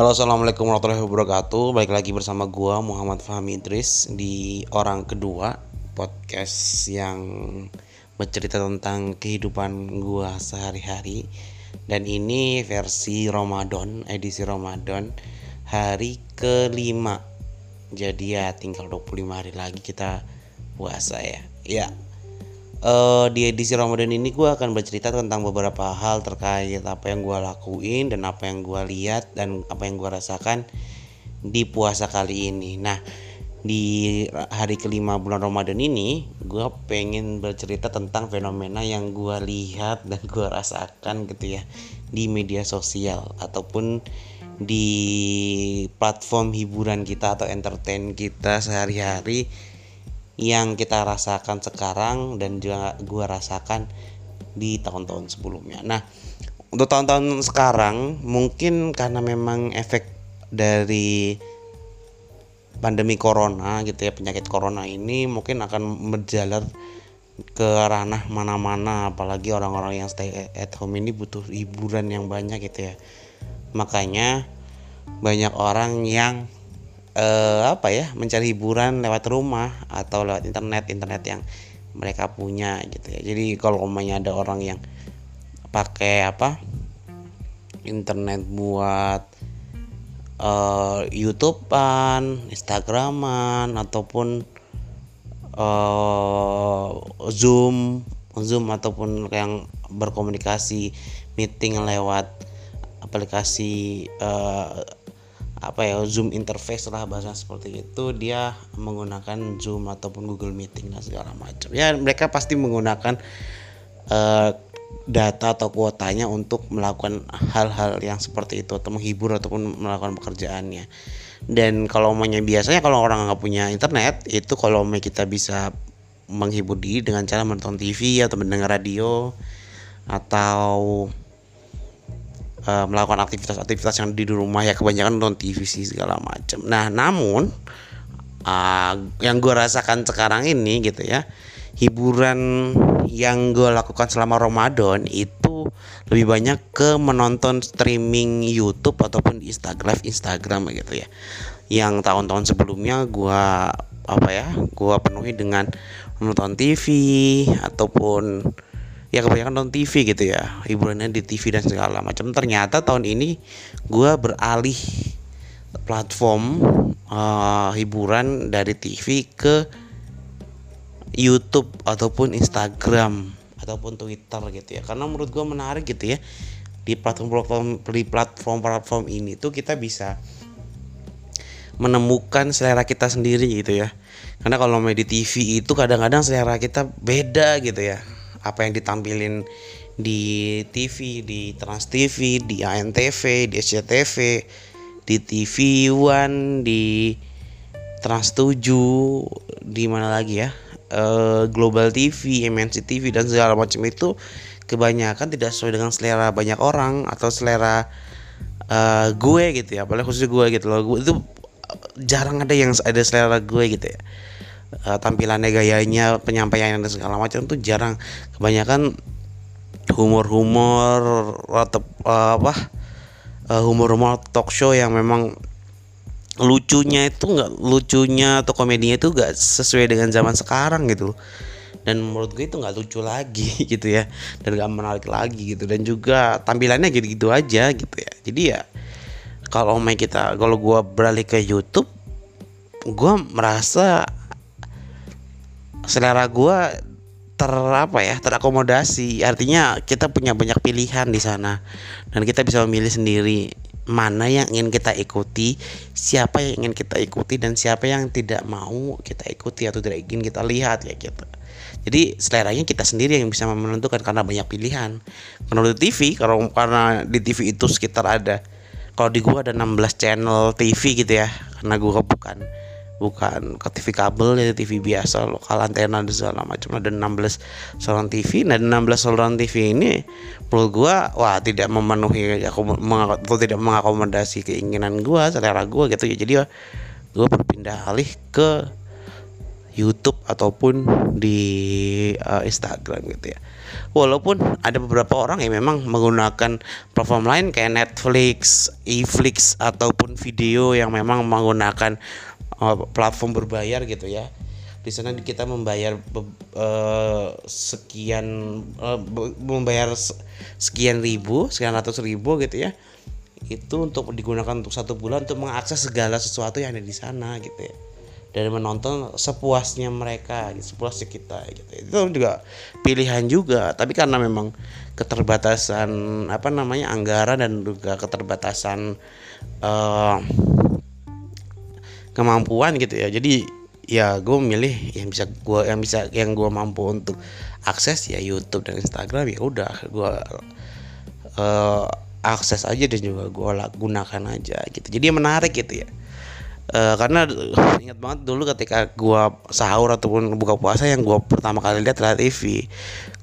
Halo assalamualaikum warahmatullahi wabarakatuh. Balik lagi bersama gua Muhammad Fahmi Idris Di orang kedua Podcast yang Bercerita tentang kehidupan gua sehari-hari. Dan ini versi Ramadan Edisi Ramadan Hari kelima. Jadi ya tinggal 25 hari lagi kita puasa ya. Ya uh, di edisi Ramadan ini gue akan bercerita tentang beberapa hal terkait apa yang gue lakuin dan apa yang gue lihat dan apa yang gue rasakan di puasa kali ini. Nah, di hari kelima bulan Ramadan ini, gue pengen bercerita tentang fenomena yang gue lihat dan gue rasakan gitu ya di media sosial ataupun di platform hiburan kita atau entertain kita sehari-hari yang kita rasakan sekarang dan juga gue rasakan di tahun-tahun sebelumnya. Nah, untuk tahun-tahun sekarang mungkin karena memang efek dari pandemi corona gitu ya penyakit corona ini mungkin akan berjalan ke ranah mana-mana apalagi orang-orang yang stay at home ini butuh hiburan yang banyak gitu ya makanya banyak orang yang eh, apa ya mencari hiburan lewat rumah atau lewat internet internet yang mereka punya gitu ya. Jadi kalau umumnya ada orang yang pakai apa internet buat uh, YouTubean, Instagraman ataupun uh, Zoom, Zoom ataupun yang berkomunikasi meeting lewat aplikasi uh, apa ya Zoom interface lah bahasa seperti itu. Dia menggunakan Zoom ataupun Google Meeting dan segala macam. Ya mereka pasti menggunakan uh, data atau kuotanya untuk melakukan hal-hal yang seperti itu atau menghibur ataupun melakukan pekerjaannya. Dan kalau umumnya biasanya kalau orang nggak punya internet itu kalau kita bisa menghibur diri dengan cara menonton TV atau mendengar radio atau uh, melakukan aktivitas-aktivitas yang di rumah ya kebanyakan nonton TV sih segala macam. Nah namun uh, yang gue rasakan sekarang ini gitu ya hiburan yang gue lakukan selama Ramadan itu lebih banyak ke menonton streaming YouTube ataupun Instagram Instagram gitu ya yang tahun-tahun sebelumnya gue apa ya gue penuhi dengan menonton TV ataupun ya kebanyakan nonton TV gitu ya. Hiburannya di TV dan segala macam. Ternyata tahun ini gue beralih platform uh, hiburan dari TV ke YouTube ataupun Instagram ataupun Twitter gitu ya. Karena menurut gue menarik gitu ya di platform-platform di platform-platform ini tuh kita bisa menemukan selera kita sendiri gitu ya. Karena kalau main di TV itu kadang-kadang selera kita beda gitu ya apa yang ditampilin di TV, di Trans TV, di ANTV, di SCTV, di TV One, di Trans 7, di mana lagi ya? Uh, Global TV, MNC TV dan segala macam itu kebanyakan tidak sesuai dengan selera banyak orang atau selera uh, gue gitu ya, apalagi khusus gue gitu loh. Gue itu jarang ada yang ada selera gue gitu ya uh, tampilannya gayanya penyampaian dan segala macam tuh jarang. Kebanyakan humor-humor atau uh, apa uh, humor-humor talk show yang memang lucunya itu nggak lucunya atau komedinya itu nggak sesuai dengan zaman sekarang gitu. Dan menurut gue itu nggak lucu lagi gitu ya. Dan gak menarik lagi gitu. Dan juga tampilannya gitu-gitu aja gitu ya. Jadi ya kalau main kita kalau gue beralih ke YouTube gue merasa selera gue ter apa ya terakomodasi. Artinya kita punya banyak pilihan di sana. Dan kita bisa memilih sendiri mana yang ingin kita ikuti siapa yang ingin kita ikuti dan siapa yang tidak mau kita ikuti atau tidak ingin kita lihat ya gitu. Jadi seleranya kita sendiri yang bisa menentukan karena banyak pilihan. Menurut TV kalau karena di TV itu sekitar ada kalau di gua ada 16 channel TV gitu ya karena gua bukan bukan ke TV kabel ya TV biasa lokal antena dan segala macam ada 16 saluran TV nah 16 saluran TV ini menurut gua wah tidak memenuhi aku atau tidak mengakomodasi keinginan gua selera gua gitu ya. Jadi gua berpindah alih ke YouTube ataupun di uh, Instagram gitu ya. Walaupun ada beberapa orang yang memang menggunakan platform lain kayak Netflix, Eflix ataupun video yang memang menggunakan platform berbayar gitu ya. Di sana kita membayar uh, sekian uh, membayar sekian ribu, sekian ratus ribu gitu ya. Itu untuk digunakan untuk satu bulan untuk mengakses segala sesuatu yang ada di sana gitu ya dan menonton sepuasnya mereka gitu, sepuasnya kita gitu itu juga pilihan juga tapi karena memang keterbatasan apa namanya anggaran dan juga keterbatasan uh, kemampuan gitu ya jadi ya gue milih yang bisa gue yang bisa yang gue mampu untuk akses ya YouTube dan Instagram ya udah gue uh, akses aja dan juga gue gunakan aja gitu jadi menarik gitu ya Uh, karena ingat banget dulu ketika gua sahur ataupun buka puasa yang gua pertama kali lihat adalah TV.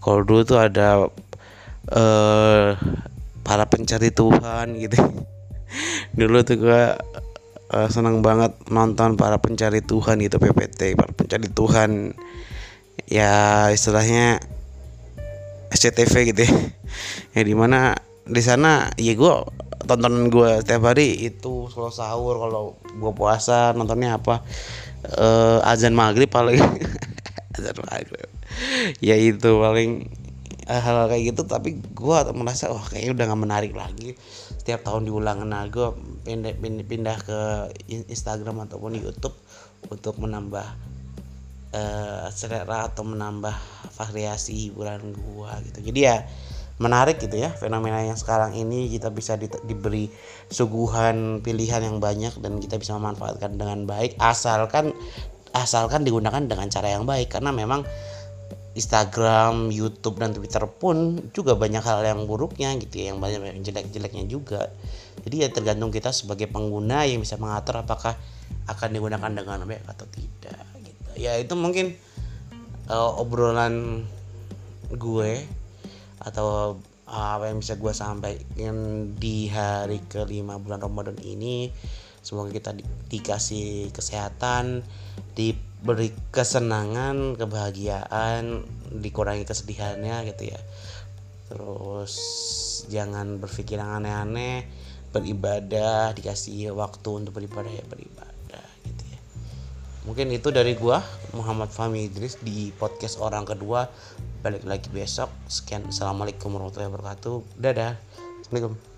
Kalau dulu tuh ada uh, para pencari Tuhan gitu. dulu tuh gua uh, senang banget nonton para pencari Tuhan gitu PPT, para pencari Tuhan. Ya istilahnya SCTV gitu ya. ya di mana di sana ya gue tontonan gue setiap hari itu selalu sahur kalau gue puasa nontonnya apa uh, azan maghrib paling azan maghrib ya itu paling uh, hal kayak gitu tapi gue merasa wah kayaknya udah nggak menarik lagi setiap tahun diulang. Nah gue pindah, pindah pindah ke Instagram ataupun YouTube untuk menambah uh, selera atau menambah variasi hiburan gue gitu. Jadi ya menarik gitu ya fenomena yang sekarang ini. Kita bisa di, diberi suguhan pilihan yang banyak dan kita bisa memanfaatkan dengan baik asalkan asalkan digunakan dengan cara yang baik. Karena memang Instagram, YouTube dan Twitter pun juga banyak hal yang buruknya gitu ya, yang banyak yang jelek-jeleknya juga. Jadi ya tergantung kita sebagai pengguna yang bisa mengatur apakah akan digunakan dengan baik atau tidak gitu. Ya itu mungkin uh, obrolan gue atau uh, apa yang bisa gue sampaikan di hari kelima bulan Ramadan ini semoga kita di, dikasih kesehatan diberi kesenangan kebahagiaan dikurangi kesedihannya gitu ya. Terus jangan berpikir aneh-aneh beribadah dikasih waktu untuk beribadah ya beribadah gitu ya. Mungkin itu dari gua Muhammad Fahmi Idris di podcast orang kedua. Balik lagi besok. Sekian. Assalamualaikum warahmatullahi wabarakatuh. Dadah. Assalamualaikum